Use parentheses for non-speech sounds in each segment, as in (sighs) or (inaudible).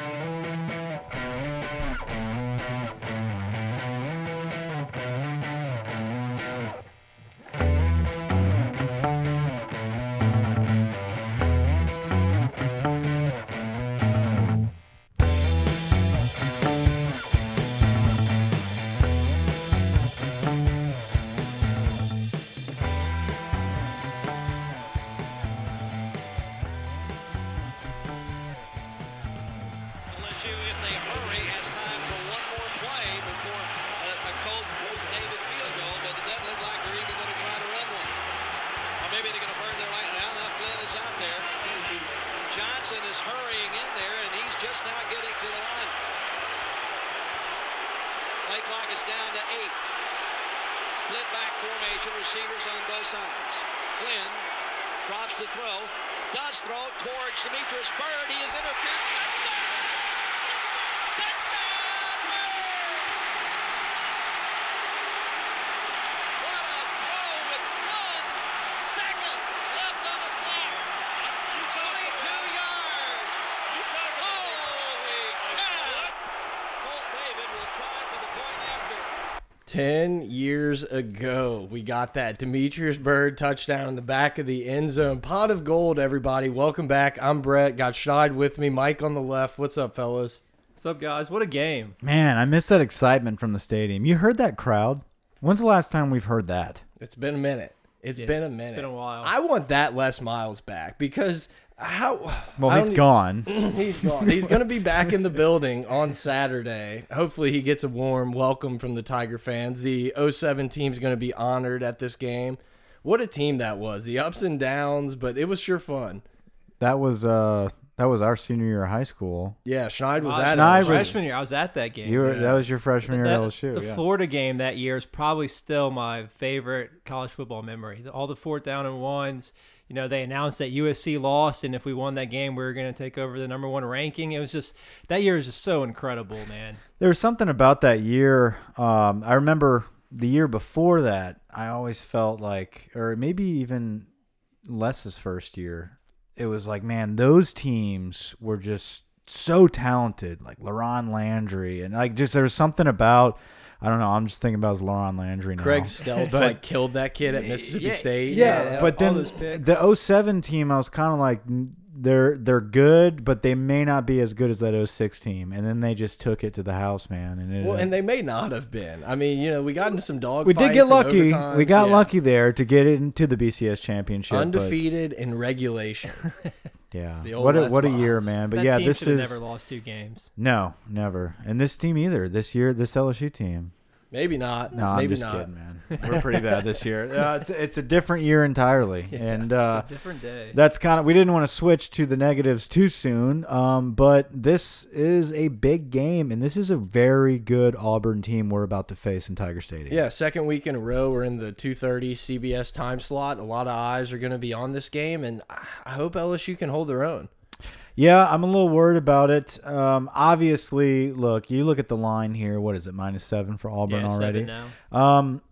LSU, to throw, does throw towards Demetrius Byrd. He is interfered. Touchdown! What a throw with one second left on the clock. 22 yards. Holy cow. Colt David will try for the point after. 10 years ago, we got that Demetrius Byrd touchdown in the back of the end zone. Pot of gold, everybody. Welcome back. I'm Brett. Got Schneid with me. Mike on the left. What's up, fellas? What's up, guys? What a game! Man, I miss that excitement from the stadium. You heard that crowd? When's the last time we've heard that? It's been a minute. It's Yeah, been a it's minute. been a while. I want that Les Miles back because how. Well, I he's don't gone. (clears throat) He's gone. He's going to be back in the building on Saturday. Hopefully, he gets a warm welcome from the Tiger fans. The 07 team's going to be honored at this game. What a team that was. The ups and downs, but it was sure fun. That was uh that was our senior year of high school. Yeah, Schneid was at Schneid it. was- freshman year, I was at that game. You were, Yeah. that was your freshman year That- at LSU. the yeah. Florida game that year is probably still my favorite college football memory. All the fourth down and ones. You know, they announced that USC lost, and if we won that game, we were going to take over the number one ranking. It was just that year is just so incredible, man. There was something about that year. Um, I remember the year before that. I always felt like, or maybe even Les's first year, it was like, man, those teams were just so talented, like LaRon Landry, and like just there was something about. I don't know. I'm just thinking about LaRon Landry now. Craig Steltz But- like killed that kid at Mississippi yeah, State. Yeah, Yeah, but then the 07 team, I was kind of like, they're they're good, but they may not be as good as that 06 team. And then they just took it to the house, man. And it, Well, and they may not have been. I mean, you know, we got into some dog. we did get lucky. We got Yeah. lucky there to get into the BCS championship. but- Undefeated in regulation. (laughs) yeah. The old What a, what a year, man. But that yeah, team this is never lost two games. no, never. And this team either. This year, this LSU team. Maybe not. No, Maybe I'm just not. kidding, man. We're pretty bad this year. (laughs) Uh, it's it's a different year entirely, (laughs) and uh, It's a different day. that's kind of we didn't want to switch to the negatives too soon um, but this is a big game and this is a very good auburn team we're about to face in tiger stadium Yeah, second week in a row, we're in the 2:30 CBS time slot. A lot of eyes are going to be on this game, and I hope LSU can hold their own. Yeah i'm a little worried about it um, obviously look you look at the line here what is it minus seven for auburn yeah, already seven now. Um,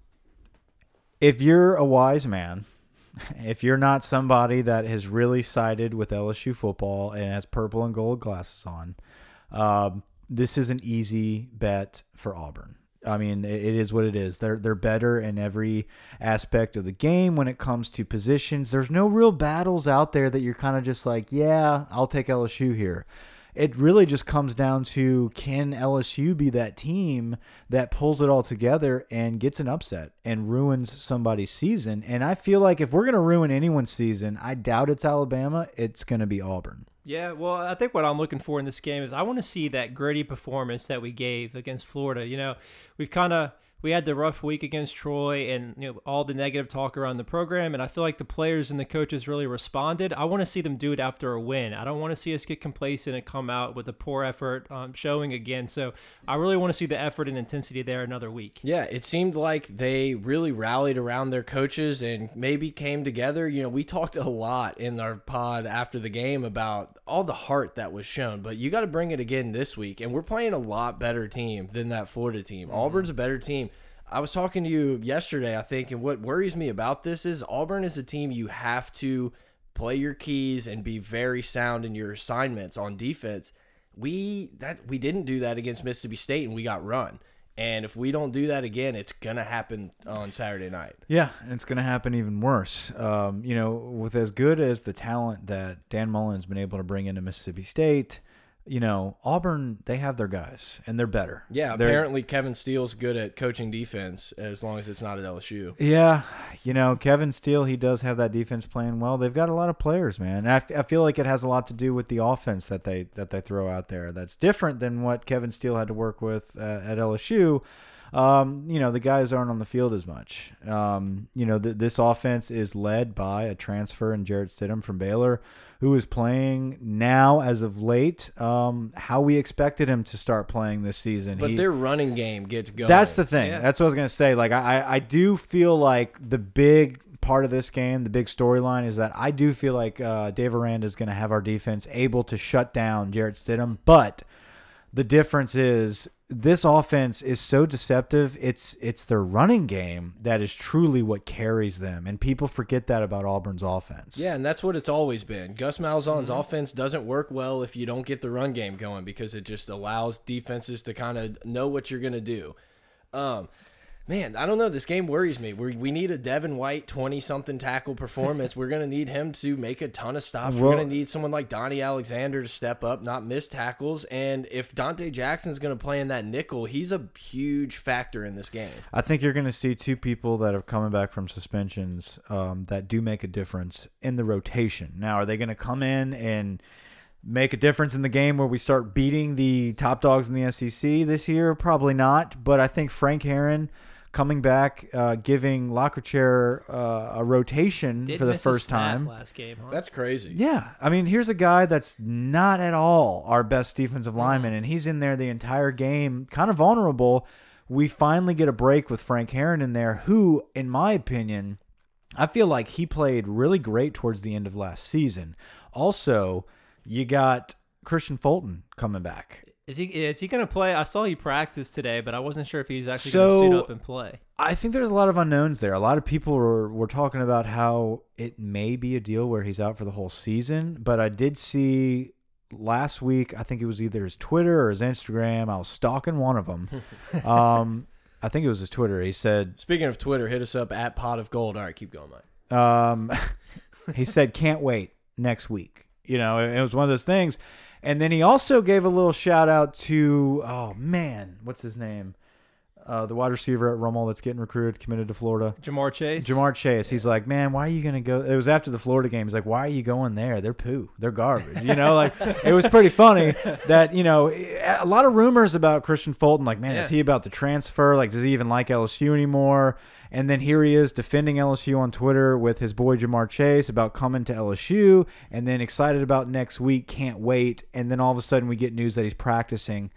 if you're a wise man, (laughs) if you're not somebody that has really sided with LSU football and has purple and gold glasses on, um, this is an easy bet for Auburn. I mean, it is what it is. They're they're better in every aspect of the game when it comes to positions. There's no real battles out there that you're kind of just like, yeah, I'll take LSU here it really just comes down to can LSU be that team that pulls it all together and gets an upset and ruins somebody's season? And I feel like if we're going to ruin anyone's season, I doubt it's Alabama. It's going to be Auburn. Yeah, well, I think what I'm looking for in this game is I want to see that gritty performance that we gave against Florida. You know, we've kind of we had the rough week against Troy and you know all the negative talk around the program, and I feel like the players and the coaches really responded. I want to see them do it after a win. I don't want to see us get complacent and come out with a poor effort um, showing again. So I really want to see the effort and intensity there another week. Yeah, it seemed like they really rallied around their coaches and maybe came together. You know, we talked a lot in our pod after the game about all the heart that was shown, but you got to bring it again this week. And we're playing a lot better team than that Florida team. Auburn's a better team. I was talking to you yesterday, I think, and what worries me about this is Auburn is a team you have to play your keys and be very sound in your assignments on defense we that we didn't do that against Mississippi State and we got run. And if we don't do that again, it's gonna happen on Saturday night. Yeah, and it's to happen even worse. Um, you know, with as good as the talent that Dan Mullen's been able to bring into Mississippi State, you know, Auburn they have their guys and they're better. Yeah, They're- apparently Kevin Steele's good at coaching defense as long as it's not at LSU. Yeah, you know, Kevin Steele, he does have that defense playing well. They've got a lot of players, man. I, I, feel like it has a lot to do with the offense that they that they throw out there. That's different than what Kevin Steele had to work with uh, at LSU. Um, you know, the guys aren't on the field as much. Um, you know, th this offense is led by a transfer in Jarrett Stidham from Baylor, who is playing now as of late. Um, how we expected him to start playing this season. But He- their running game gets going. that's the thing. Yeah. That's what I was gonna say. Like I, I- I do feel like the big part of this game, the big storyline, is that I do feel like uh, Dave Aranda is gonna have our defense able to shut down Jarrett Stidham. But the difference is this offense is so deceptive. It's it's their running game that is truly what carries them, and people forget that about Auburn's offense. Yeah, and that's what it's always been. Gus Malzahn's offense doesn't work well if you don't get the run game going because it just allows defenses to kind of know what you're going to do. Um, man, I don't know. This game worries me. We we need a Devin White twenty something tackle performance. We're going to need him to make a ton of stops. We're going to need someone like Donnie Alexander to step up, not miss tackles. And if Donte Jackson's going to play in that nickel, he's a huge factor in this game. I think you're going to see two people that are coming back from suspensions um, that do make a difference in the rotation. Now, are they going to come in and make a difference in the game where we start beating the top dogs in the SEC this year? Probably not. But I think Frank Herron coming back, uh, giving LaCouture uh, a rotation Did for the miss a first snap time. last game. Huh? That's crazy. Yeah, I mean, here's a guy that's not at all our best defensive lineman, and he's in there the entire game, kind of vulnerable. We finally get a break with Frank Herron in there, who, in my opinion, I feel like he played really great towards the end of last season. Also, you got Kristian Fulton coming back. Is he? Is he going to play? I saw he practiced today, but I wasn't sure if he was actually going to suit up and play. I think there's a lot of unknowns there. A lot of people were, were talking about how it may be a deal where he's out for the whole season, but I did see last week, I think it was either his Twitter or his Instagram. I was stalking one of them. (laughs) um, I think it was his Twitter. He said, Speaking of Twitter, hit us up at Pot of Gold. All right, keep going, Mike. um, (laughs) he said, can't wait next week. You know, it, it was one of those things. And then he also gave a little shout out to, oh man, what's his name? Uh, the wide receiver at Rummel that's getting recruited, committed to Florida. Ja'Marr Chase. Ja'Marr Chase, he's like, man, why are you gonna go? It was after the Florida game. He's like, why are you going there? They're poo. They're garbage. You know, like it was pretty funny that you know a lot of rumors about Kristian Fulton. Like, man, is he about to transfer? Like, does he even like LSU anymore? And then here he is defending LSU on Twitter with his boy Ja'Marr Chase about coming to LSU, and then excited about next week, can't wait. And then all of a sudden we get news that he's practicing.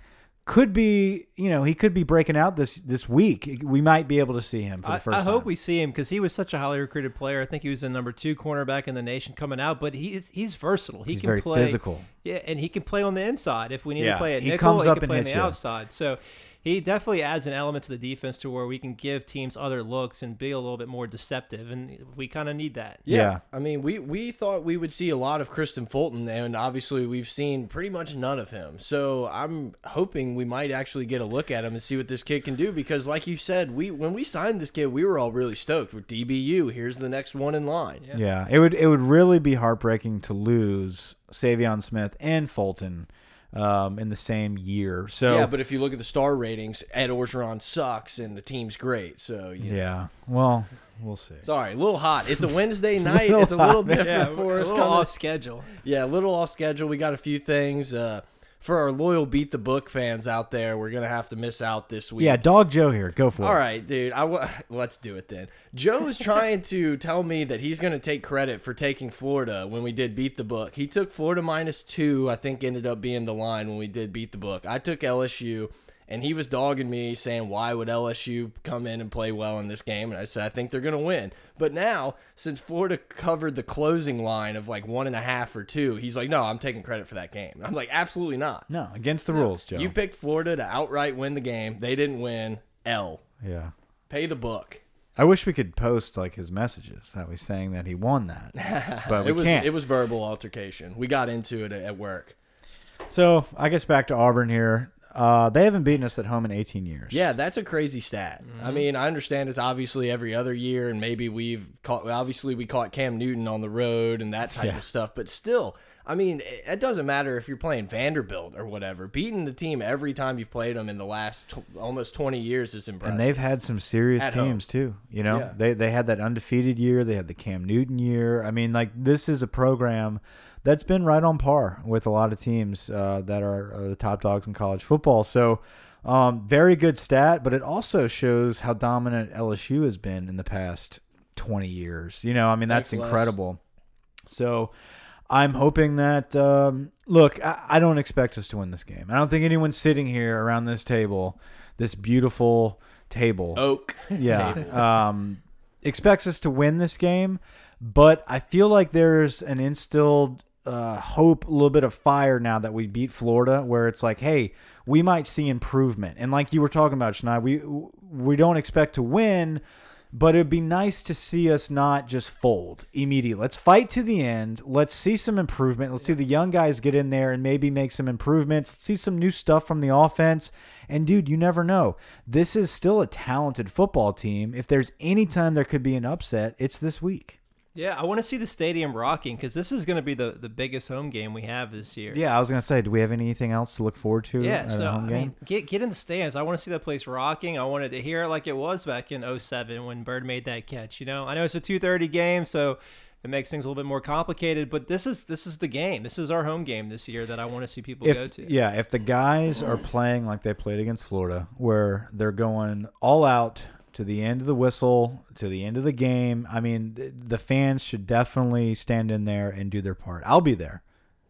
Could be, you know, he could be breaking out this this week. We might be able to see him for the I, first I hope time. we see him because he was such a highly recruited player. I think he was the number two cornerback in the nation coming out, but he's he's versatile. He He's can very play, physical. Yeah, and he can play on the inside if we need Yeah, to play at he nickel. comes he up can and play on the you. outside. So he definitely adds an element to the defense to where we can give teams other looks and be a little bit more deceptive, and we kind of need that. Yeah. I mean, we we thought we would see a lot of Kristian Fulton, and obviously we've seen pretty much none of him. So I'm hoping we might actually get a look at him and see what this kid can do. Because, like you said, we when we signed this kid, we were all really stoked. With DBU, here's the next one in line. Yeah. Yeah, it would it would really be heartbreaking to lose Saivion Smith and Fulton um, in the same year. So Yeah, but if you look at the star ratings, Ed Orgeron sucks, and the team's great. So you know. yeah, well, we'll see. Sorry, a little hot. It's a (laughs) Wednesday night. It's a little different Yeah, for we're a little coming- off schedule. Yeah, a little off schedule. We got a few things. Uh, for our loyal Beat the Book fans out there, we're going to have to miss out this week. Yeah, Dog Joe here. Go for All it. right, dude. I w (laughs) let's do it then. Joe's trying to tell me that he's going to take credit for taking Florida when we did beat the book. He took Florida minus two. I think ended up being the line when we did beat the book. I took LSU, and he was dogging me, saying why would LSU come in and play well in this game? And I said I think they're going to win. But now, since Florida covered the closing line of like one and a half or two, he's like, no, I'm taking credit for that game. I'm like, absolutely not. No, against the rules, Joe. You picked Florida to outright win the game. They didn't win. L. yeah. Pay the book. I wish we could post like his messages that was saying that he won that, (laughs) but we it was can't. it was verbal altercation. We got into it at work. So I guess back to Auburn here. Uh, they haven't beaten us at home in 18 years. Yeah, that's a crazy stat. I mean, I understand it's obviously every other year, and maybe we've caught. Obviously, we caught Cam Newton on the road and that type Yeah. of stuff. But still, I mean, it, doesn't matter if you're playing Vanderbilt or whatever. Beating the team every time you've played them in the last tw almost 20 years is impressive. And they've had some serious At home. teams too. You know, Yeah. they they had that undefeated year. They had the Cam Newton year. I mean, like this is a program that's been right on par with a lot of teams uh, that are uh, the top dogs in college football. So, um, very good stat, but it also shows how dominant LSU has been in the past twenty years. You know, I mean, that's Thanks, Les. incredible. So. I'm hoping that. Um, look, I, I don't expect us to win this game. I don't think anyone's sitting here around this table, this beautiful table, Oak. (laughs) yeah, um, expects us to win this game. But I feel like there's an instilled uh, hope, a little bit of fire now that we beat Florida, where it's like, hey, we might see improvement. And like you were talking about, Shania, we we don't expect to win, but it'd be nice to see us not just fold immediately. Let's fight to the end. Let's see some improvement. Let's see the young guys get in there and maybe make some improvements. see some new stuff from the offense. And dude, you never know. This is still a talented football team. If there's any time there could be an upset, it's this week. Yeah, I want to see the stadium rocking because this is going to be the, the biggest home game we have this year. Yeah, I was gonna say, do we have anything else to look forward to? Yeah, at so I home game? mean, get get in the stands. I want to see that place rocking. I wanted to hear it like it was back in 07 when Byrd made that catch. You know, I know it's a 2:30 game, so it makes things a little bit more complicated. But this is this is the game. This is our home game this year that I want to see people go to. yeah, if the guys are playing like they played against Florida, where they're going all out to the end of the whistle, to the end of the game, I mean, th- the fans should definitely stand in there and do their part. I'll be there.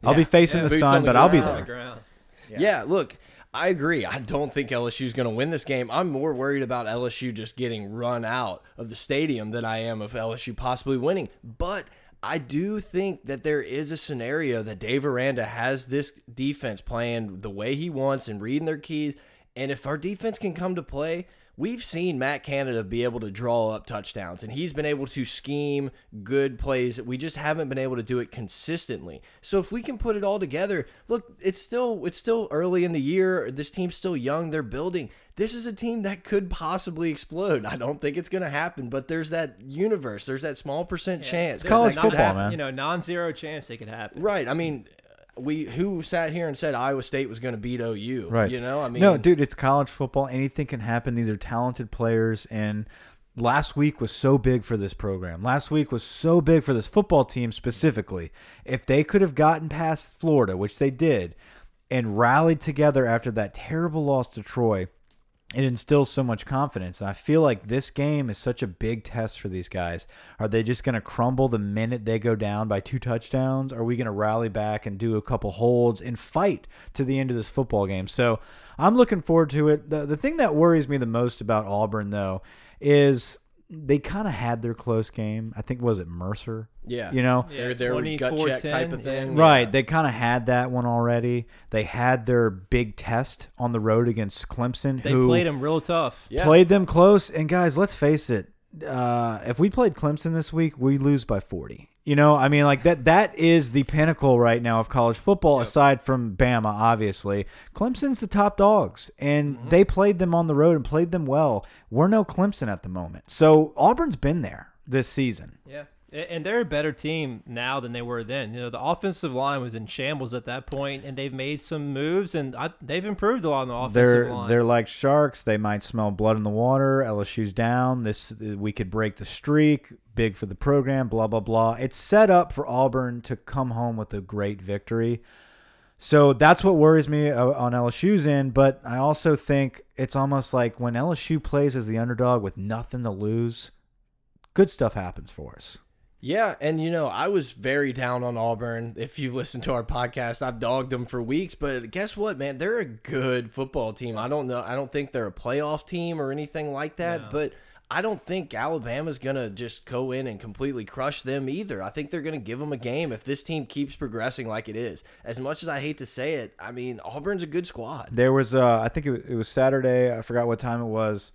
I'll be facing Yeah, the boots sun, the but I'll be ground. On the there. Yeah. look, I agree. I don't think LSU's going to win this game. I'm more worried about LSU just getting run out of the stadium than I am of LSU possibly winning. But I do think that there is a scenario that Dave Aranda has this defense playing the way he wants and reading their keys. And if our defense can come to play, we've seen Matt Canada be able to draw up touchdowns, and he's been able to scheme good plays. We just haven't been able to do it consistently. So if we can put it all together, look, it's still it's still early in the year. This team's still young. They're building. This is a team that could possibly explode. I don't think it's going to happen, but there's that universe. There's that small percent chance. There's college a that could football, man. You know, non-zero chance they could happen. Right. I mean, we who sat here and said Iowa State was going to beat OU. Right. You know. I mean, no, dude, it's college football. Anything can happen. These are talented players, and last week was so big for this program. Last week was so big for this football team specifically. If they could have gotten past Florida, which they did, and rallied together after that terrible loss to Troy, it instills so much confidence. And I feel like this game is such a big test for these guys. Are they just going to crumble the minute they go down by two touchdowns? Are we going to rally back and do a couple holds and fight to the end of this football game? So I'm looking forward to it. The, the thing that worries me the most about Auburn, though, is they kind of had their close game. I think, was it Mercer? Yeah. You know? They're, they're gut check 24-10, type of thing. yeah. Right. They kind of had that one already. They had their big test on the road against Clemson, They who played them real tough. Yeah. played them close. And guys, let's face it. Uh, if we played Clemson this week, we lose by 40. You know, I mean, like that. That is the pinnacle right now of college football, aside from Bama, obviously. Clemson's the top dogs, and Mm-hmm. they played them on the road and played them well. We're no Clemson at the moment, so Auburn's been there this season. Yeah. And they're a better team now than they were then. You know, the offensive line was in shambles at that point, and they've made some moves, and I, they've improved a lot on the offensive They're line. they're like sharks. They might smell blood in the water. LSU's down. This we could break the streak. Big for the program. Blah blah blah. It's set up for Auburn to come home with a great victory. So that's what worries me uh, on LSU's end. But I also think it's almost like when LSU plays as the underdog with nothing to lose, good stuff happens for us. Yeah, and you know, I was very down on Auburn. If you listen to our podcast, I've dogged them for weeks, but guess what, man? They're a good football team. I don't know. I don't think they're a playoff team or anything like that, No. but I don't think Alabama's going to just go in and completely crush them either. I think they're going to give them a game if this team keeps progressing like it is. As much as I hate to say it, I mean, Auburn's a good squad. There was, uh, I think it, it was Saturday. I forgot what time it was,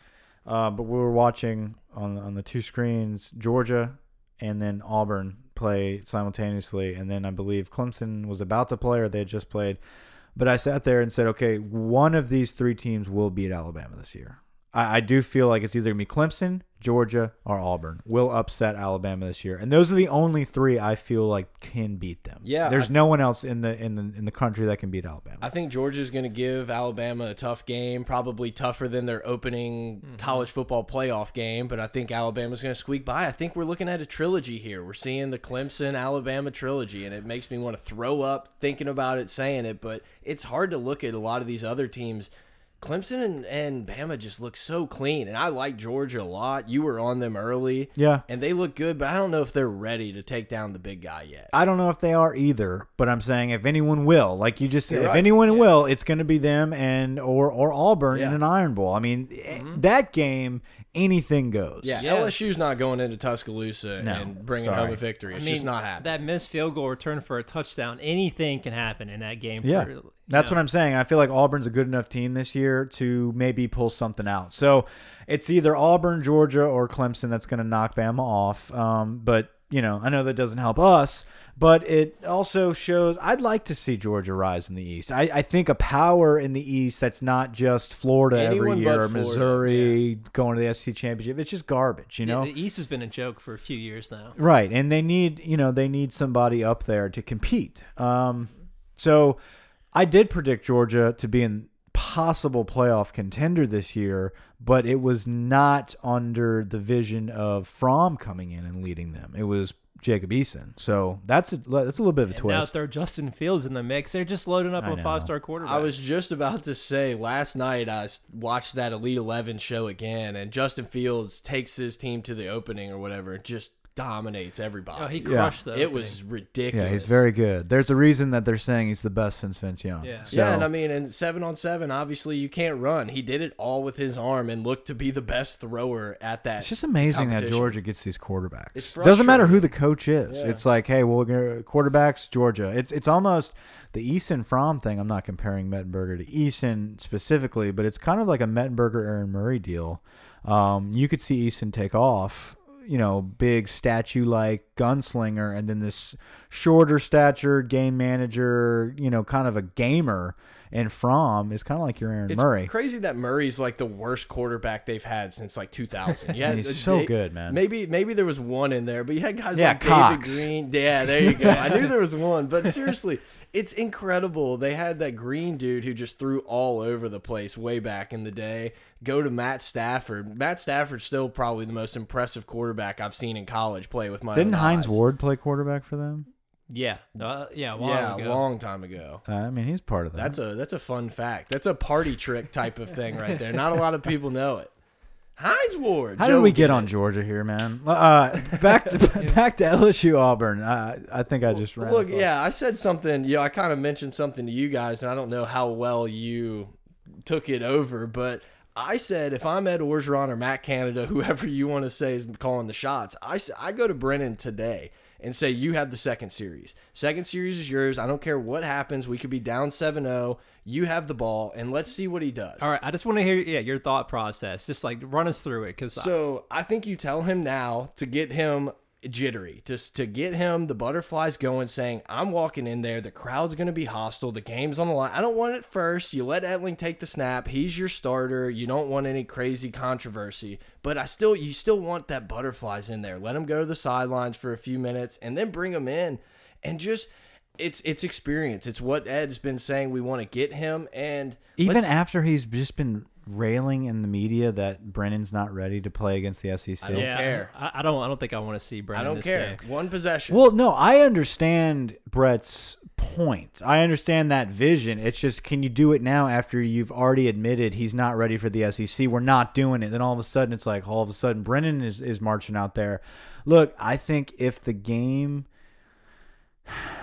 uh, but we were watching on on the two screens Georgia and then Auburn play simultaneously, and then I believe Clemson was about to play or they had just played. But I sat there and said, okay, one of these three teams will beat Alabama this year. I, I do feel like it's either going to be Clemson, Georgia, or Auburn will upset Alabama this year, and those are the only three I feel like can beat them. Yeah, there's I- no one else in the in the in the country that can beat Alabama. I think Georgia's going to give Alabama a tough game, probably tougher than their opening mm-hmm. college football playoff game. But I think Alabama's going to squeak by. I think we're looking at a trilogy here. We're seeing the Clemson Alabama trilogy, and it makes me want to throw up thinking about it, saying it. But it's hard to look at a lot of these other teams. Clemson and, and Bama just look so clean, and I like Georgia a lot. You were on them early, Yeah. and they look good, but I don't know if they're ready to take down the big guy yet. I don't know if they are either, but I'm saying if anyone will, like you just said, You're if right. anyone will, it's going to be them and or or Auburn in Yeah. Mm-hmm. an Iron Bowl. I mean, eh, that game, anything goes. Yeah, Yeah. LSU's not going into Tuscaloosa No, and bringing sorry. home a victory. It's I mean, just not happening. That missed field goal return for a touchdown. Anything can happen in that game. Yeah. for, That's know. what I'm saying. I feel like Auburn's a good enough team this year to maybe pull something out. So it's either Auburn, Georgia, or Clemson that's going to knock Bama off. Um, but you know, I know that doesn't help us, but it also shows I'd like to see Georgia rise in the East. I, I think a power in the East that's not just Florida Anyone every year or Missouri going to the SEC championship. It's just garbage, you Yeah, know. the East has been a joke for a few years now. Right, and they need you know they need somebody up there to compete. Um, so I did predict Georgia to be in possible playoff contender this year, but it was not under the vision of Fromm coming in and leading them. It was Jacob Eason. So that's a that's a little bit of a And now twist. throw Justin Fields in the mix. They're just loading up I a know. five star quarterback. I was just about to say last night I watched that Elite Eleven show again, and Justin Fields takes his team to the opening or whatever, and just dominates everybody. Oh, he Yeah. crushed the it was ridiculous. Yeah, he's very good. There's a reason that they're saying he's the best since Vince Young. Yeah. So, yeah, and I mean, in seven on seven, obviously you can't run. He did it all with his arm and looked to be the best thrower at that. It's just amazing that. Georgia gets these quarterbacks. It's Doesn't matter who the coach is. Yeah. It's like, hey, well, we're gonna quarterbacks Georgia. It's it's almost the Eason Fromm thing. I'm not comparing Mettenberger to Eason specifically, but it's kind of like a Mettenberger Aaron Murray deal. Um, you could see Eason take off. You know, big statue like gunslinger, and then this shorter stature game manager. You know, kind of a gamer. And Fromm is kind of like your Aaron Murray. It's Murray. crazy that Murray's like the worst quarterback they've had since like 2000. (laughs) Yeah, He's so good, man. Maybe maybe there was one in there, but you had guys Yeah, like Cox. David Greene. Yeah, there you go. I knew (laughs) there was one, but seriously, it's incredible. They had that Green dude who just threw all over the place way back in the day. Go to Matt Stafford. Matt Stafford's still probably the most impressive quarterback I've seen in college play with my Didn't own Hines eyes. Ward play quarterback for them? Yeah, uh, yeah, a Yeah, ago. long time ago. Uh, I mean, he's part of that. That's a that's a fun fact. That's a party trick type of thing right there. Not a lot of people know it. Hines Ward. How Joe did we get Gibbs. on Georgia here, man? Uh, back to (laughs) back to LSU Auburn. Uh, I think I just ran. Look, yeah, I said something. You know, I kind of mentioned something to you guys, and I don't know how well you took it over, but I said if I'm Ed Orgeron or Matt Canada, (laughs) whoever you want to say is calling the shots, I I go to Brennan today and say you have the second series. Second series is yours. I don't care what happens. We could be down 7-0. You have the ball, and let's see what he does. All right, I just want to hear yeah your thought process. Just like run us through it because So I think you tell him now to get him jittery, just to get him the butterflies going, saying, I'm walking in there, the crowd's gonna be hostile, the game's on the line. I don't want it first. You let Etling take the snap, he's your starter, you don't want any crazy controversy. But I still you still want that butterflies in there. Let him go to the sidelines for a few minutes and then bring him in and just it's it's experience. It's what Ed's been saying we want to get him and Even after he's just been railing in the media that Brennan's not ready to play against the SEC. I don't yeah, care. I, I don't I don't think I want to see Brennan. I don't this care. game. One possession. Well, no, I understand Brett's point. I understand that vision. It's just, can you do it now after you've already admitted he's not ready for the SEC? We're not doing it. Then all of a sudden, it's like all of a sudden Brennan is, is marching out there. Look, I think if the game,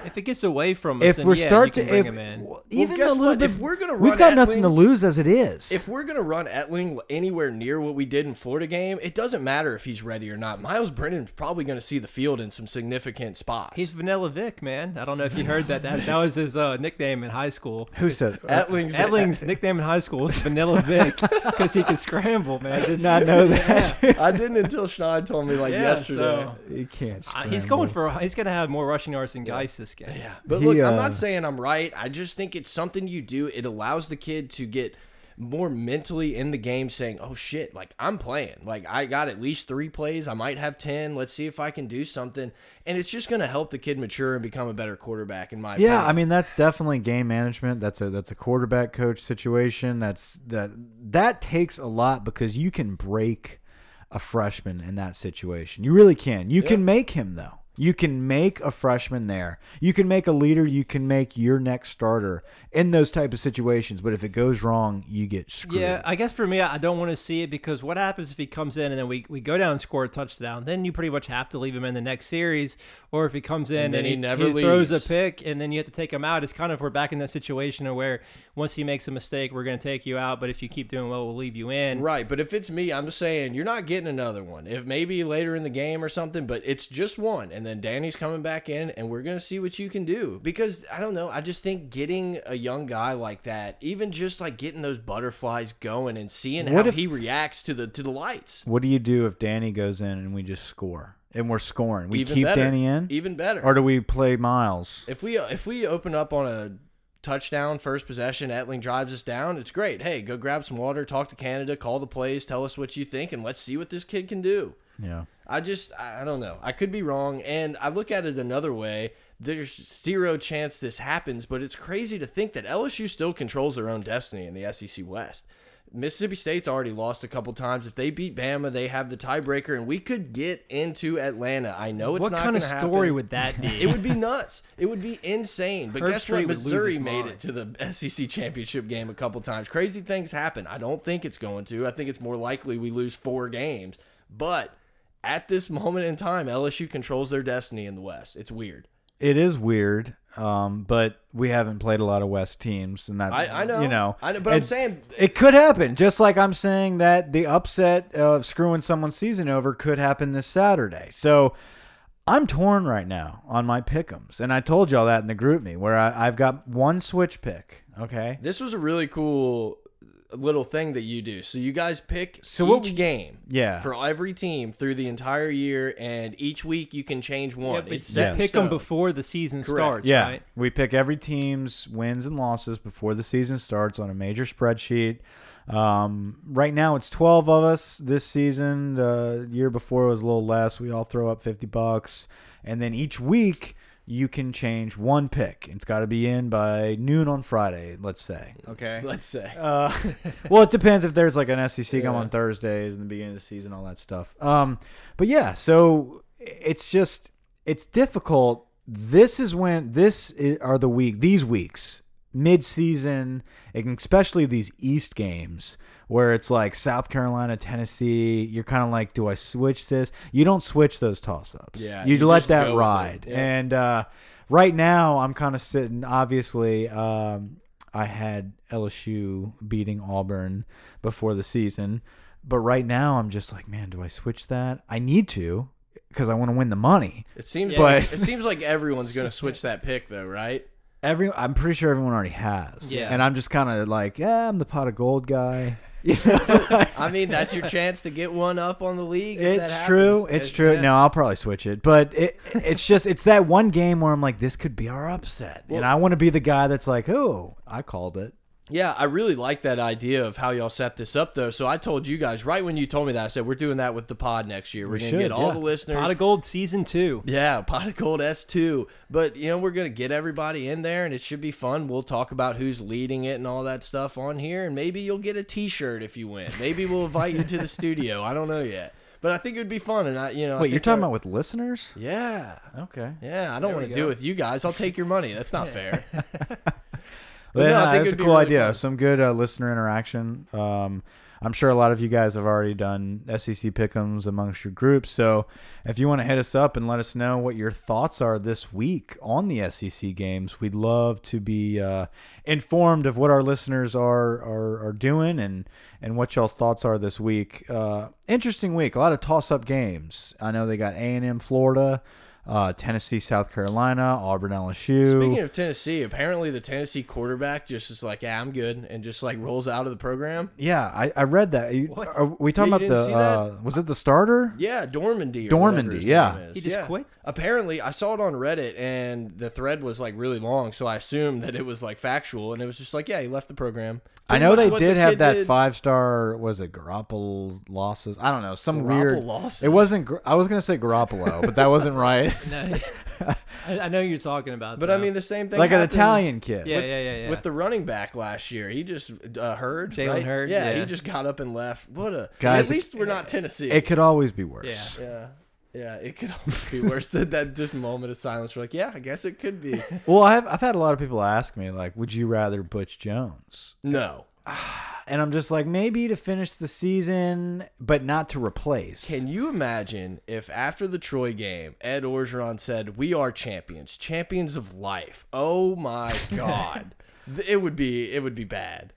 If it gets away from us, if we're yeah, start you to, can bring if him in. even guess a little what? bit, If we're gonna we've got Etling- nothing to lose as it is. If we're gonna run Etling anywhere near what we did in Florida game, it doesn't matter if he's ready or not. Myles Brennan's probably gonna see the field in some significant spots. He's Vanilla Vic, man. I don't know if you heard that. That, that was his uh, nickname in high school. Who said? Etling's, Edling's nickname in high school was Vanilla Vic because he can scramble, man. I did not know that. I didn't until Schneid told me like Yeah, yesterday. so- he can't. Uh, he's going for. He's gonna have more rushing yards than ice this game. Yeah, but He, look, I'm uh, not saying I'm right. I just think it's something you do. It allows the kid to get more mentally in the game, saying, "Oh shit, like I'm playing. Like I got at least three plays. I might have ten. Let's see if I can do something." And it's just going to help the kid mature and become a better quarterback. In my Yeah, opinion. I mean that's definitely game management. That's a that's a quarterback coach situation. That's that that takes a lot because you can break a freshman in that situation. You really can. You can make him though. You can make a freshman there. You can make a leader. You can make your next starter in those type of situations. But if it goes wrong, you get screwed. Yeah, I guess for me, I don't want to see it because what happens if he comes in and then we, we go down and score a touchdown? Then you pretty much have to leave him in the next series. Or if he comes in and, then he he, never he throws a pick and then you have to take him out, it's kind of we're back in that situation where once he makes a mistake, we're going to take you out. But if you keep doing well, we'll leave you in. Right, but if it's me, I'm just saying you're not getting another one. If maybe later in the game or something, but it's just one, and then Danny's coming back in, and we're gonna see what you can do. Because I don't know, I just think getting a young guy like that, even just like getting those butterflies going and seeing What how if- he reacts to the to the lights, What do you do if Danny goes in and we just score and we're scoring? We even keep better. Danny in, even better. or do we play Myles? if we uh, if we open up on a touchdown first possession etling drives us down it's great hey go grab some water talk to canada call the plays tell us what you think and let's see what this kid can do Yeah. I just I don't know. I could be wrong, and I look at it another way. There's zero chance this happens, but it's crazy to think that LSU still controls their own destiny in the SEC West. Mississippi State's already lost a couple times. If they beat Bama, they have the tiebreaker, and we could get into Atlanta. I know it's what not kind of gonna story happen. would that be? It would be (laughs) nuts. It would be insane. But Herb guess Street what? Missouri made it to the (laughs) SEC championship game a couple times. Crazy things happen. I don't think it's going to. I think it's more likely we lose four games. But at this moment in time, LSU controls their destiny in the West. It's weird. It is weird, um, but we haven't played a lot of West teams, and that I, I know. you know, I know. But I'm saying it could happen. Just like I'm saying that the upset of screwing someone's season over could happen this Saturday. So I'm torn right now on my pickums, and I told y'all that in the GroupMe where I, I've got one switch pick. Okay, this was a really cool little thing that you do. So you guys pick So each we- game. Yeah. For every team through the entire year, and each week you can change one. but it's you set in pick them before the season Correct. starts, yeah, right? we pick every team's wins and losses before the season starts on a major spreadsheet. Um, right now it's 12 of us this season. The year before it was a little less. We all throw up 50 bucks, and then each week you can change one pick. It's got to be in by noon on Friday, let's say. Okay. (laughs) Let's say. Uh, (laughs) well, it depends if there's like an SEC game Yeah. on Thursdays in the beginning of the season, all that stuff. Um, but yeah, so it's just it's difficult. This is when this i- are the week these weeks mid season, and especially these East games where it's like South Carolina, Tennessee. You're kind of like, do I switch this? You don't switch those toss ups. Yeah, you, you let that go with it. ride. Yeah. And uh, right now, I'm kind of sitting. Obviously, um, I had LSU beating Auburn before the season, but right now, I'm just like, man, do I switch that? I need to because I want to win the money. It seems Yeah. like But- it (laughs) seems like everyone's gonna (laughs) switch that pick though, right? Every, I'm pretty sure everyone already has. Yeah. And I'm just kind of like, yeah, I'm the pot of gold guy. You know? I mean, that's your chance to get one up on the league. if It's true. It's It- true. yeah. No, I'll probably switch it, but it, it's just it's that one game where I'm like, this could be our upset, and I want to be the guy that's like, oh, I called it. Yeah, I really like that idea of how y'all set this up, though. So I told you guys right when you told me that, I said we're doing that with the pod next year. We're We gonna should, get all yeah. the listeners. Pot of Gold season two. yeah, pot of gold S two. But you know we're gonna get everybody in there, and it should be fun. We'll talk about who's leading it and all that stuff on here, and maybe you'll get a T-shirt if you win. Maybe we'll invite you to the (laughs) studio. I don't know yet, but I think it would be fun. And I, you know, Wait, you're talking about with listeners? Yeah, Okay. yeah. I don't want to do it with you guys. I'll take your money. That's not (laughs) fair. (laughs) No, no, I think that's a cool really idea. fun. Some good uh, listener interaction. Um, I'm sure a lot of you guys have already done SEC pickums amongst your groups. So if you want to hit us up and let us know what your thoughts are this week on the SEC games, we'd love to be uh, informed of what our listeners are are, are doing and and what y'all's thoughts are this week. Uh, interesting week. A lot of toss up games. I know they got A and M Florida. Uh, Tennessee, South Carolina, Auburn, LSU. Speaking of Tennessee, apparently the Tennessee quarterback just is like, "Yeah, I'm good," and just like rolls out of the program. yeah, I, I read that. You- What? Are we talking Yeah, about the? Uh, was it the starter? Yeah, Dormady. Or Dormady, whatever yeah. He just Yeah. quit? Apparently, I saw it on Reddit, and the thread was like really long, so I assumed that it was like factual, and it was just like, yeah, he left the program. I know they did the have that did. five star. Was it Garoppolo losses? I don't know. Some Garoppolo weird. losses? It wasn't. I was gonna say Garoppolo, but that wasn't right. (laughs) No, I, I know you're talking about. But I mean, the same thing. like an Italian kid. yeah, with- yeah, yeah, yeah. With the running back last year, he just uh, Hurd, Jalen right? Hurd, Yeah, yeah. he just got up and left. What a Guys, At least we're not Tennessee. It could always be worse. Yeah. yeah, yeah, it could almost be worse than that. Just moment of silence. We're like, yeah, I guess it could be. Well, I've I've had a lot of people ask me like, would you rather Butch Jones? No, (sighs) And I'm just like, maybe to finish the season, but not to replace. Can you imagine if after the Troy game, Ed Orgeron said, "We are champions, champions of life." Oh my (laughs) God, it would be it would be bad.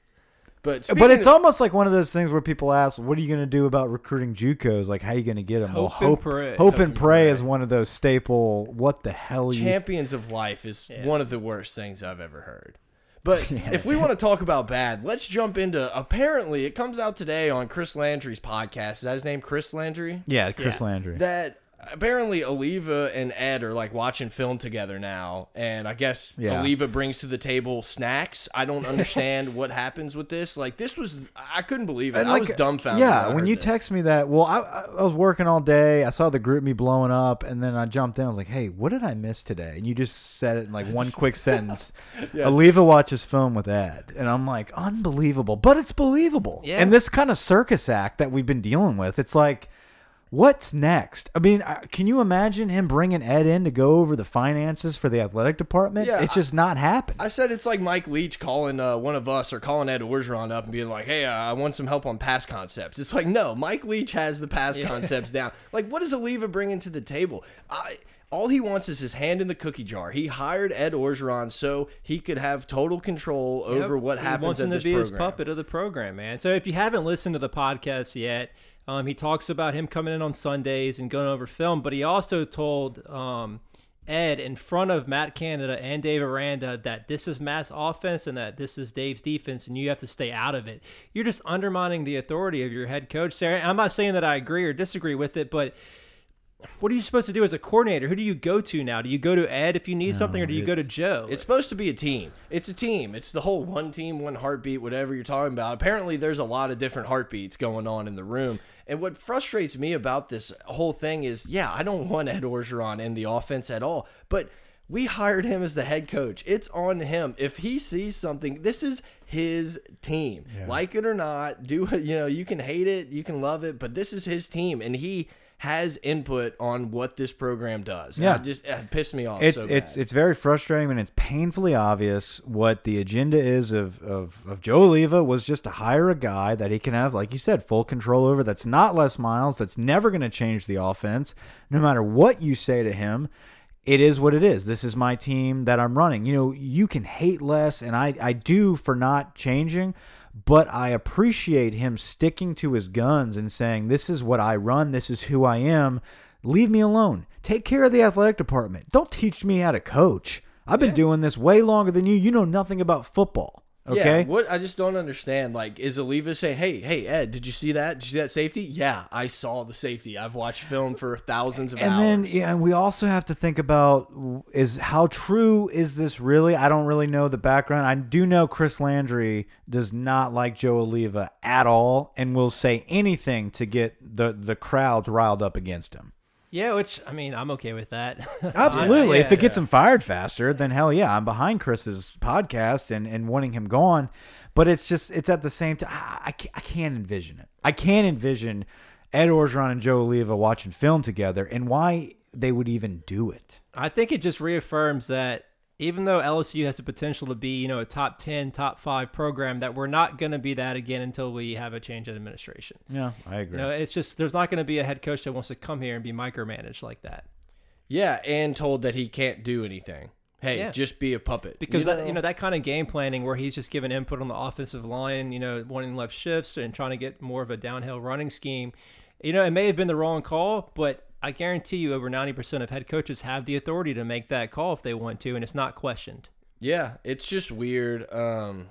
But but it's of- almost like one of those things where people ask, "What are you going to do about recruiting JUCOs? Like, how are you going to get them?" well, Hope and hope, pray. hope Hope and and pray pray. is one of those staple. What the hell? You champions of life is Yeah. one of the worst things I've ever heard. But (laughs) if we want to talk about bad, let's jump into. Apparently, it comes out today on Chris Landry's podcast. Is that his name, Chris Landry? yeah, Chris Yeah. Landry. that apparently Alleva and Ed are like watching film together now, and I guess Yeah. Alleva brings to the table snacks. I don't (laughs) understand what happens with this. Like this was, I couldn't believe it. And, I was dumbfounded. Yeah, I when you this. text me that, well, I, I I was working all day. I saw the GroupMe blowing up, and then I jumped in. I was like, "Hey, what did I miss today?" And you just said it in like one quick (laughs) sentence. Yes. Alleva watches film with Ed, and I'm like, unbelievable, but it's believable. Yeah. And this kind of circus act that we've been dealing with, it's like. What's next? I mean, can you imagine him bringing Ed in to go over the finances for the athletic department? Yeah, it's just not happening. I said it's like Mike Leach calling uh, one of us or calling Ed Orgeron up and being like, "Hey, uh, I want some help on pass concepts." It's like, no, Mike Leach has the pass concepts down. (laughs) Like, what does Alleva bringing to the table? I. All he wants is his hand in the cookie jar. He hired Ed Orgeron so he could have total control Yep. over what he happens wants at him this to be his puppet of the program, man. So if you haven't listened to the podcast yet, um, he talks about him coming in on Sundays and going over film, but he also told um, Ed in front of Matt Canada and Dave Aranda that this is Matt's offense and that this is Dave's defense, and you have to stay out of it. You're just undermining the authority of your head coach. Sarah, I'm not saying that I agree or disagree with it, but what are you supposed to do as a coordinator? Who do you go to now? Do you go to Ed if you need something, or do you go to Joe? It's supposed to be a team. It's a team. It's the whole one team, one heartbeat, whatever you're talking about. Apparently, there's a lot of different heartbeats going on in the room. And what frustrates me about this whole thing is, yeah, I don't want Ed Orgeron in the offense at all, but we hired him as the head coach. It's on him. If he sees something, this is his team. Like it or not, do. You know, you can hate it, you can love it, but this is his team, and he has input on what this program does. And Yeah. I just it pissed me off. it's so it's it's very frustrating and it's painfully obvious what the agenda is of, of of Joe Alleva was just to hire a guy that he can have, like you said, full control over. That's not Les Miles. That's never going to change the offense, no matter what you say to him. It is what it is. This is my team that I'm running. You know, you can hate Les, and I I do for not changing. But I appreciate him sticking to his guns and saying, This is what I run. This is who I am. Leave me alone. Take care of the athletic department. Don't teach me how to coach. I've been doing this way longer than you. You know nothing about football. Okay. Yeah, what I just don't understand. Like, is Alleva saying, "Hey, hey, Ed, did you see that? Did you see that safety? Yeah, I saw the safety. I've watched film for thousands of and hours." And then yeah, and we also have to think about is how true is this really? I don't really know the background. I do know Chris Landry does not like Joe Alleva at all and will say anything to get the the crowds riled up against him. Yeah, which I mean, I'm okay with that. (laughs) Absolutely. Yeah, if it gets him fired faster, then hell yeah, I'm behind Chris's podcast and, and wanting him gone. But it's just, it's at the same time, I, I can't envision it. I can't envision Ed Orgeron and Joe Alleva watching film together and why they would even do it. I think it just reaffirms that even though LSU has the potential to be, you know, a top 10, top 5 program that we're not going to be that again until we have a change in administration. Yeah, I agree. You know, it's just there's not going to be a head coach that wants to come here and be micromanaged like that. yeah, and told that he can't do anything. Hey, Yeah. just be a puppet. Because that you know that kind of game planning where he's just giving input on the offensive line, you know, wanting left shifts and trying to get more of a downhill running scheme. You know, it may have been the wrong call, but I guarantee you, over ninety percent of head coaches have the authority to make that call if they want to, and it's not questioned. Yeah, it's just weird. Um,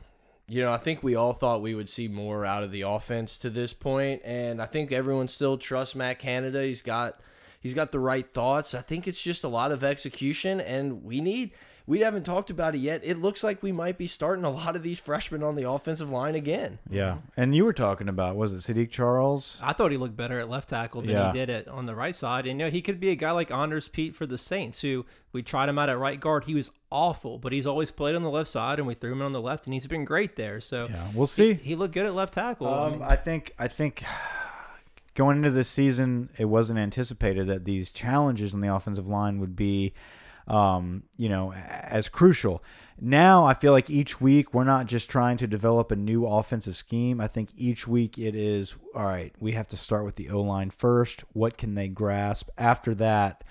you know, I think we all thought we would see more out of the offense to this point, and I think everyone still trusts Matt Canada. He's got he's got the right thoughts. I think it's just a lot of execution, and we need we haven't talked about it yet. It looks like we might be starting a lot of these freshmen on the offensive line again. Yeah, and you were talking about was it Saahdiq Charles? I thought he looked better at left tackle than Yeah. he did it on the right side. And you know, he could be a guy like Andrus Peat for the Saints, who we tried him out at right guard. He was awful, but he's always played on the left side, and we threw him on the left, and he's been great there. So Yeah, we'll see. he looked good at left tackle. I Um, mean, I think I think going into this season, it wasn't anticipated that these challenges on the offensive line would be, um, you know, as crucial. Now I feel like each week we're not just trying to develop a new offensive scheme. I think each week it is all right. We have to start with the O line first. What can they grasp? After that,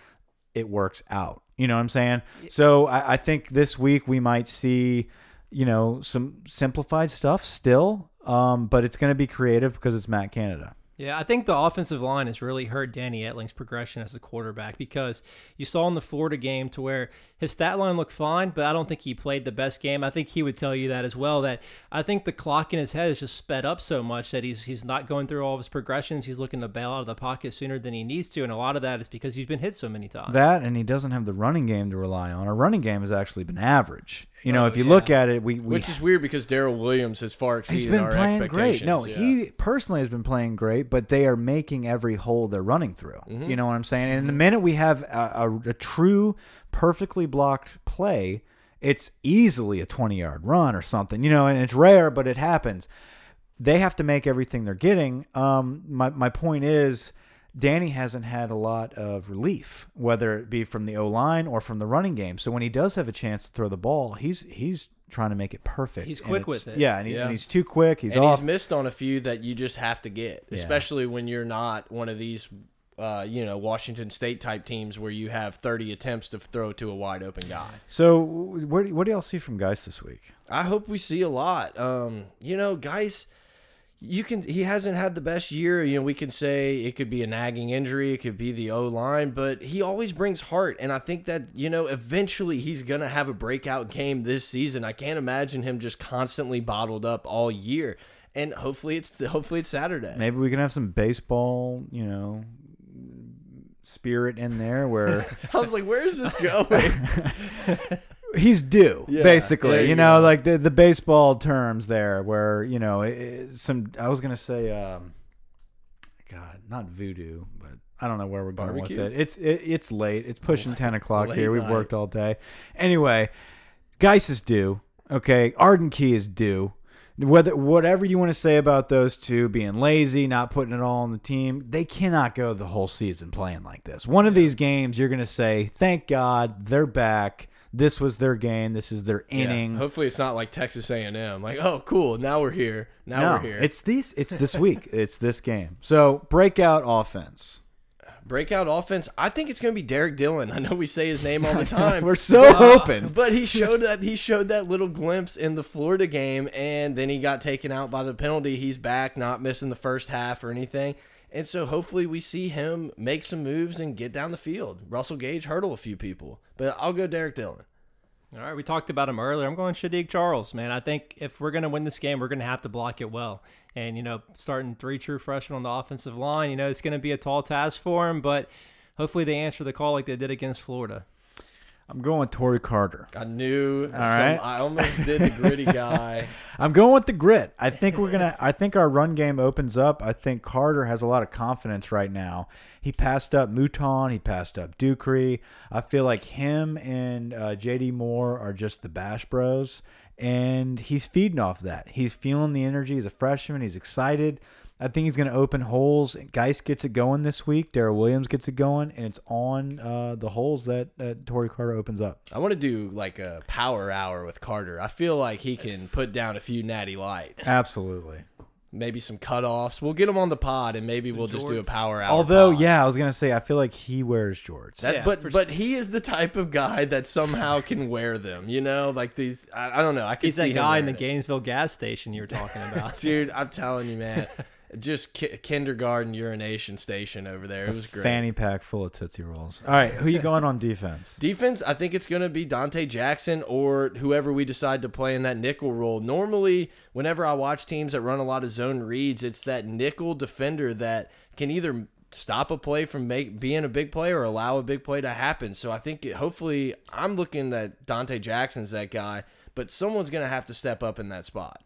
it works out. You know what I'm saying? So I, I think this week we might see, you know, some simplified stuff still, um, but it's going to be creative because it's Matt Canada. Yeah, I think the offensive line has really hurt Danny Etling's progression as a quarterback because you saw in the Florida game to where his stat line looked fine, but I don't think he played the best game. I think he would tell you that as well. That I think the clock in his head is just sped up so much that he's he's not going through all of his progressions. He's looking to bail out of the pocket sooner than he needs to, and a lot of that is because he's been hit so many times. That and he doesn't have the running game to rely on. Our running game has actually been average. You know, Oh, if you yeah. look at it, we, we Which is weird because Darrel Williams has far exceeded he's been our playing expectations. great. No, Yeah. he personally has been playing great, but they are making every hole they're running through. Mm-hmm. You know what I'm saying? And the minute we have a, a, a true, perfectly blocked play, it's easily a 20 yard run or something. You know, and it's rare, but it happens. They have to make everything they're getting. Um, my my point is. Danny hasn't had a lot of relief, whether it be from the O line or from the running game. So when he does have a chance to throw the ball, he's he's trying to make it perfect. He's quick with it. Yeah, and, he, Yeah. and he's too quick. He's and off. he's missed on a few that you just have to get, Yeah. especially when you're not one of these, uh, you know, Washington State type teams where you have 30 attempts to throw to a wide open guy. So, what do, what do y'all see from Guice this week? I hope we see a lot. Um, you know, guys, you can. He hasn't had the best year. You know, we can say it could be a nagging injury, it could be the O line, but he always brings heart, and I think that you know, eventually he's gonna have a breakout game this season. I can't imagine him just constantly bottled up all year, and hopefully it's hopefully it's Saturday. Maybe we can have some baseball, you know, spirit in there where (laughs) I was like, where is this going? (laughs) he's due, Yeah, basically. You, know, like the the baseball terms there, where you know it- it- some. I was gonna say, um, God, not voodoo, but I don't know where we're going Barbecue? with it. It's it, it's late. It's pushing ten o'clock here. We've night. worked all day. Anyway, Guice is due. Okay, Arden Key is due. Whether whatever you want to say about those two being lazy, not putting it all on the team, they cannot go the whole season playing like this. One of these games, you're going to say, "Thank God they're back. This was their game. This is their inning." Yeah, hopefully it's not like Texas A&M. Like, oh, cool, now we're here. Now no, we're here. it's these. It's this week. (laughs) it's this game. So breakout offense. breakout offense. I think it's going to be Derrick Dillon. I know we say his name all the (laughs) time. We're so hoping. but he (laughs) showed that he showed that little glimpse in the Florida game, and then he got taken out by the penalty. He's back, not missing the first half or anything. And so hopefully we see him make some moves and get down the field. Russell Gage hurdle a few people, but I'll go Derrick Dillon. All right, we talked about him earlier. I'm going Saahdiq Charles, man. I think if we're going to win this game, we're going to have to block it well. And, you know, starting three true freshmen on the offensive line, you know, it's going to be a tall task for him, but hopefully they answer the call like they did against Florida. I'm going with Tory Carter. I knew. some, right. I almost did the gritty (laughs) guy. I'm going with the grit. I think we're gonna. I think our run game opens up. I think Carter has a lot of confidence right now. He passed up Mouton. He passed up Ducree. I feel like him and uh, JD Moore are just the Bash Bros, and he's feeding off that. He's feeling the energy. He's a freshman. He's excited. I think he's going to open holes. Guice gets it going this week. Darrel Williams gets it going, and it's on uh, the holes that, that Tory Carter opens up. I want to do like a power hour with Carter. I feel like he can put down a few natty lights. Absolutely. maybe some cutoffs. We'll get him on the pod, and maybe we'll just do a power hour. Although, pod. yeah, I was gonna say I feel like he wears jorts. That, Yeah, but for but he is the type of guy that somehow can wear them. You know, like these. I, I don't know. I can He's see that him guy in the it. Gainesville gas station you were talking about. (laughs) Dude, I'm telling you, man. (laughs) just ki kindergarten urination station over there. It was great. Fanny pack full of Tootsie Rolls. All right, who you (laughs) going on defense? Defense, I think it's going to be Donte Jackson or whoever we decide to play in that nickel role. Normally, whenever I watch teams that run a lot of zone reads, it's that nickel defender that can either stop a play from make, being a big play or allow a big play to happen. So I think it, hopefully I'm looking that Donte Jackson's that guy, but someone's going to have to step up in that spot.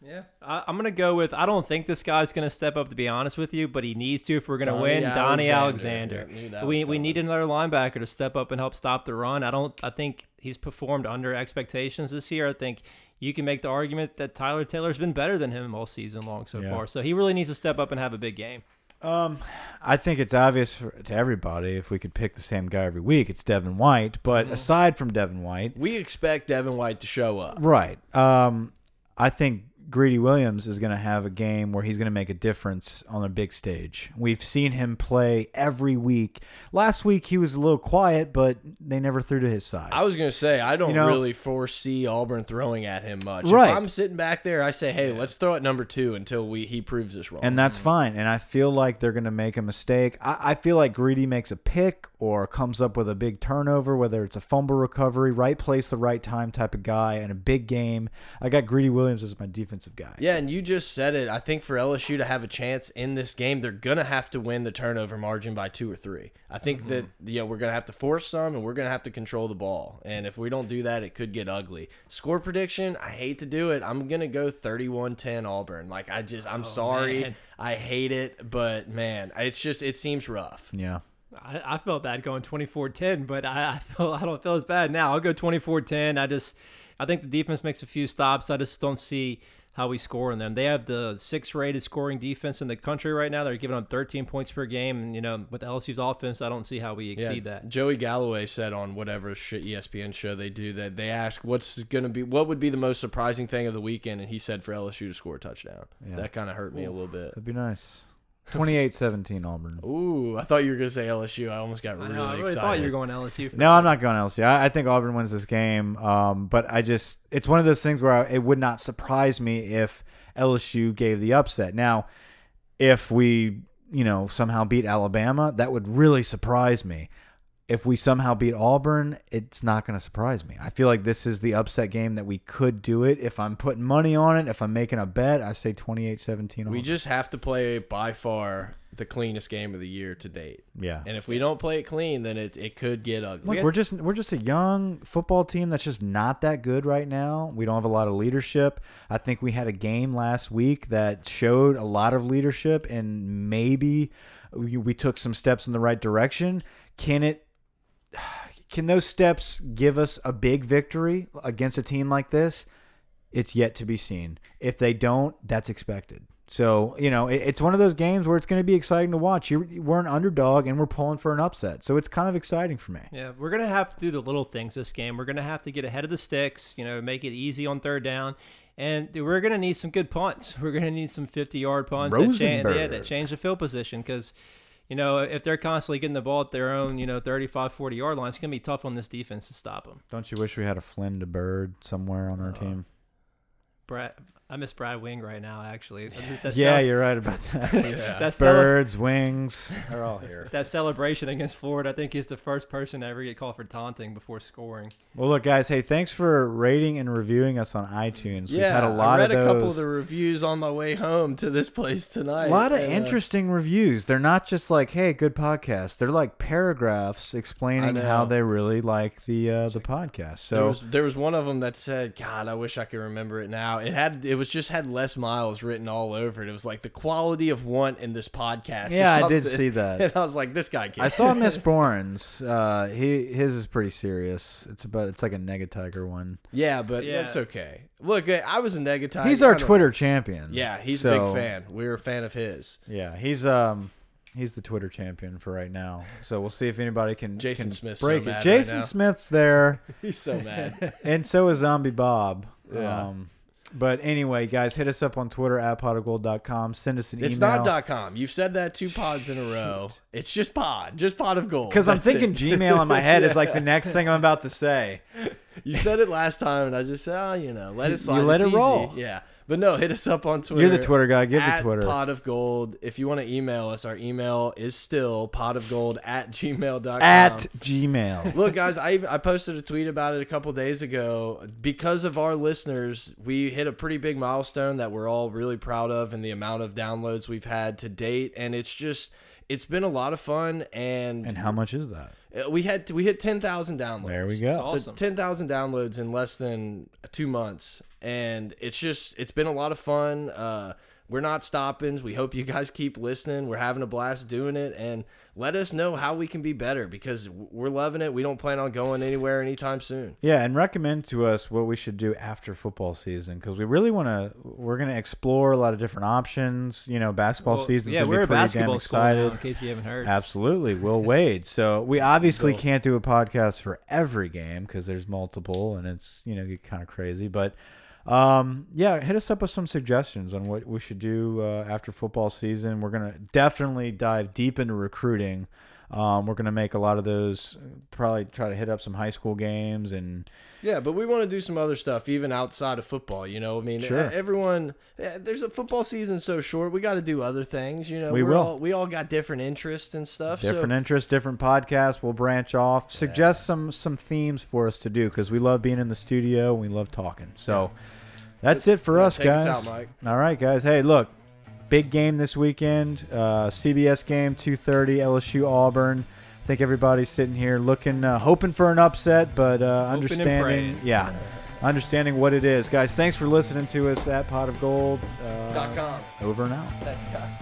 Yeah, I, I'm gonna go with. I don't think this guy's gonna step up. To be honest with you, but he needs to if we're gonna Donnie win. Donnie Alexander. Alexander. Yeah, we we need another linebacker to step up and help stop the run. I don't. I think he's performed under expectations this year. I think you can make the argument that Tyler Taylor's been better than him all season long so Yeah. far. So he really needs to step up and have a big game. Um, I think it's obvious for, to everybody if we could pick the same guy every week, it's Devin White. But Mm-hmm. aside from Devin White, We expect Devin White to show up. right? Um, I think Greedy Williams is going to have a game where he's going to make a difference on a big stage. We've seen him play every week. Last week he was a little quiet, but they never threw to his side. I was gonna say I don't You know- really foresee Auburn throwing at him much. Right. If I'm sitting back there, I say, hey, let's throw at number two until we he proves us wrong. and that's fine. And I feel like they're going to make a mistake. I, I feel like Greedy makes a pick or comes up with a big turnover, whether it's a fumble recovery, right place, the right time type of guy, and a big game. I got Greedy Williams as my defensive guy. yeah, and you just said it. I think for LSU to have a chance in this game, they're gonna have to win the turnover margin by two or three. I think that you know we're gonna have to force some, and we're gonna have to control the ball. And if we don't do that, it could get ugly. Score prediction: I hate to do it. I'm gonna go 31-10 Auburn. Like I just, I'm oh, sorry, man. I hate it, but man, it's just it seems rough. Yeah. I, I felt bad going 24-10, but I, I feel (laughs) I don't feel as bad now. I'll go 24-10. I just I think the defense makes a few stops. I just don't see how we score on them. They have the sixth rated scoring defense in the country right now. They're giving up 13 points per game, and you know with LSU's offense, I don't see how we exceed that. Joey Galloway said on whatever shit ESPN show they do that they asked what's going to be what would be the most surprising thing of the weekend, and he said for LSU to score a touchdown. Yeah. That kind of hurt me a little bit. That'd be nice. 28-17 Auburn. Ooh, I thought you were going to say LSU. I almost got I, really, know, I really excited. thought you were going LSU. For No, I'm not going LSU. I, I think Auburn wins this game. Um, but I just it's one of those things where I, it would not surprise me if LSU gave the upset. Now, if we you know somehow beat Alabama, that would really surprise me. If we somehow beat Auburn, it's not going to surprise me. I feel like this is the upset game that we could do it. If I'm putting money on it, if I'm making a bet, I say 28-17 Auburn. We just have to play by far the cleanest game of the year to date. yeah. And if we don't play it clean, then it, it could get ugly. Look, we're just we're just a young football team that's just not that good right now. We don't have a lot of leadership. I think we had a game last week that showed a lot of leadership, and maybe we, we took some steps in the right direction. Can it? Can those steps give us a big victory against a team like this? It's yet to be seen. If they don't, that's expected. So you know, it, it's one of those games where it's going to be exciting to watch. You're, we're an underdog, and we're pulling for an upset, so it's kind of exciting for me. Yeah, we're gonna have to do the little things this game. We're gonna have to get ahead of the sticks. You know, make it easy on third down, and we're gonna need some good punts. We're gonna need some fifty-yard punts that change, yeah, that change the field position because. You know, if they're constantly getting the ball at their own, you know, 35, 40 yard line, it's going to be tough on this defense to stop them. Don't you wish we had a Flynn to Byrd somewhere on our uh, team? Brad, I miss Brad Wing right now, actually. That- that yeah, cel- you're right about that. (laughs) yeah. that, cele- Birds, wings, they're all here. (laughs) that celebration against Florida, I think he's the first person to ever get called for taunting before scoring. Well, look, guys. Hey, thanks for rating and reviewing us on iTunes. We've yeah, had a lot I read of a couple of the reviews on my way home to this place tonight. a lot of and, uh, interesting reviews. They're not just like, "Hey, good podcast." They're like paragraphs explaining how they really like the uh, the podcast. There So was there was one of them that said, "God, I wish I could remember it now." It had it was just had Les Miles written all over it. It was like the quality of want in this podcast. yeah, I did see that. (laughs) And I was like, "This guy can't." I saw Miss Bourne's. Uh, he his is pretty serious. It's about it's like a Negatiger one. Yeah, but Yeah. that's okay. Look, I was a negative. He's our Twitter champion. Yeah, he's a big fan. We're a fan of his. Yeah, he's um he's the Twitter champion for right now. So we'll see if anybody can Jason can Smith's so break mad it. right Jason now. Smith's there, (laughs) He's so mad. (laughs) and so is Zombie Bob. Yeah. Um, but anyway, guys, hit us up on Twitter at potofgold.com. Send us an it's email. It's not dot com. You've said that two pods in a row. It's just pod, just pod of gold. because I'm thinking it. Gmail in my head is like the (laughs) next thing I'm about to say. You said it last time, and I just said, oh, you know, let it slide. let It's it roll. Yeah. But no, hit us up on Twitter. You're the Twitter guy. Give at the Twitter. Pot of Gold. If you want to email us, our email is still pot of gold at gmail.com. At Gmail. (laughs) Look, guys, I I posted a tweet about it a couple days ago. Because of our listeners, we hit a pretty big milestone that we're all really proud of, and the amount of downloads we've had to date. And it's just, it's been a lot of fun. And, And how much is that? uh, we had we hit ten thousand downloads. There we go. So awesome. ten thousand downloads in less than two months, and it's just it's been a lot of fun. Uh, we're not stopping. We hope you guys keep listening. We're having a blast doing it, and let us know how we can be better because we're loving it. We don't plan on going anywhere anytime soon. Yeah, and recommend to us what we should do after football season because we really want to. We're going to explore a lot of different options. You know, basketball Well, season's yeah, going to we're be a pretty damn basketball now, excited. in case you haven't heard. Absolutely, Will (laughs) Wade. So we obviously Go. can't do a podcast for every game because there's multiple, and it's you know get kind of crazy. But um, yeah, hit us up with some suggestions on what we should do uh, after football season. We're gonna definitely dive deep into recruiting. Um, we're gonna make a lot of those. Probably try to hit up some high school games and Yeah, but we want to do some other stuff even outside of football. You know, I mean, Sure. everyone. There's a football season so short. We got to do other things. You know, We will. All, we all got different interests and stuff. so- different interests, different podcasts. We'll branch off. Suggest some some themes for us to do because we love being in the studio. and We love talking. So that's it for Yeah, us, take us guys. out, Mike. All right, guys. Hey, look, big game this weekend. Uh, CBS game, two thirty. LSU Auburn. I think everybody's sitting here looking, uh, hoping for an upset, but uh, understanding, yeah, understanding what it is, guys. Thanks for listening to us at Pot of Gold. Uh, Dot com. over and out. Thanks, guys.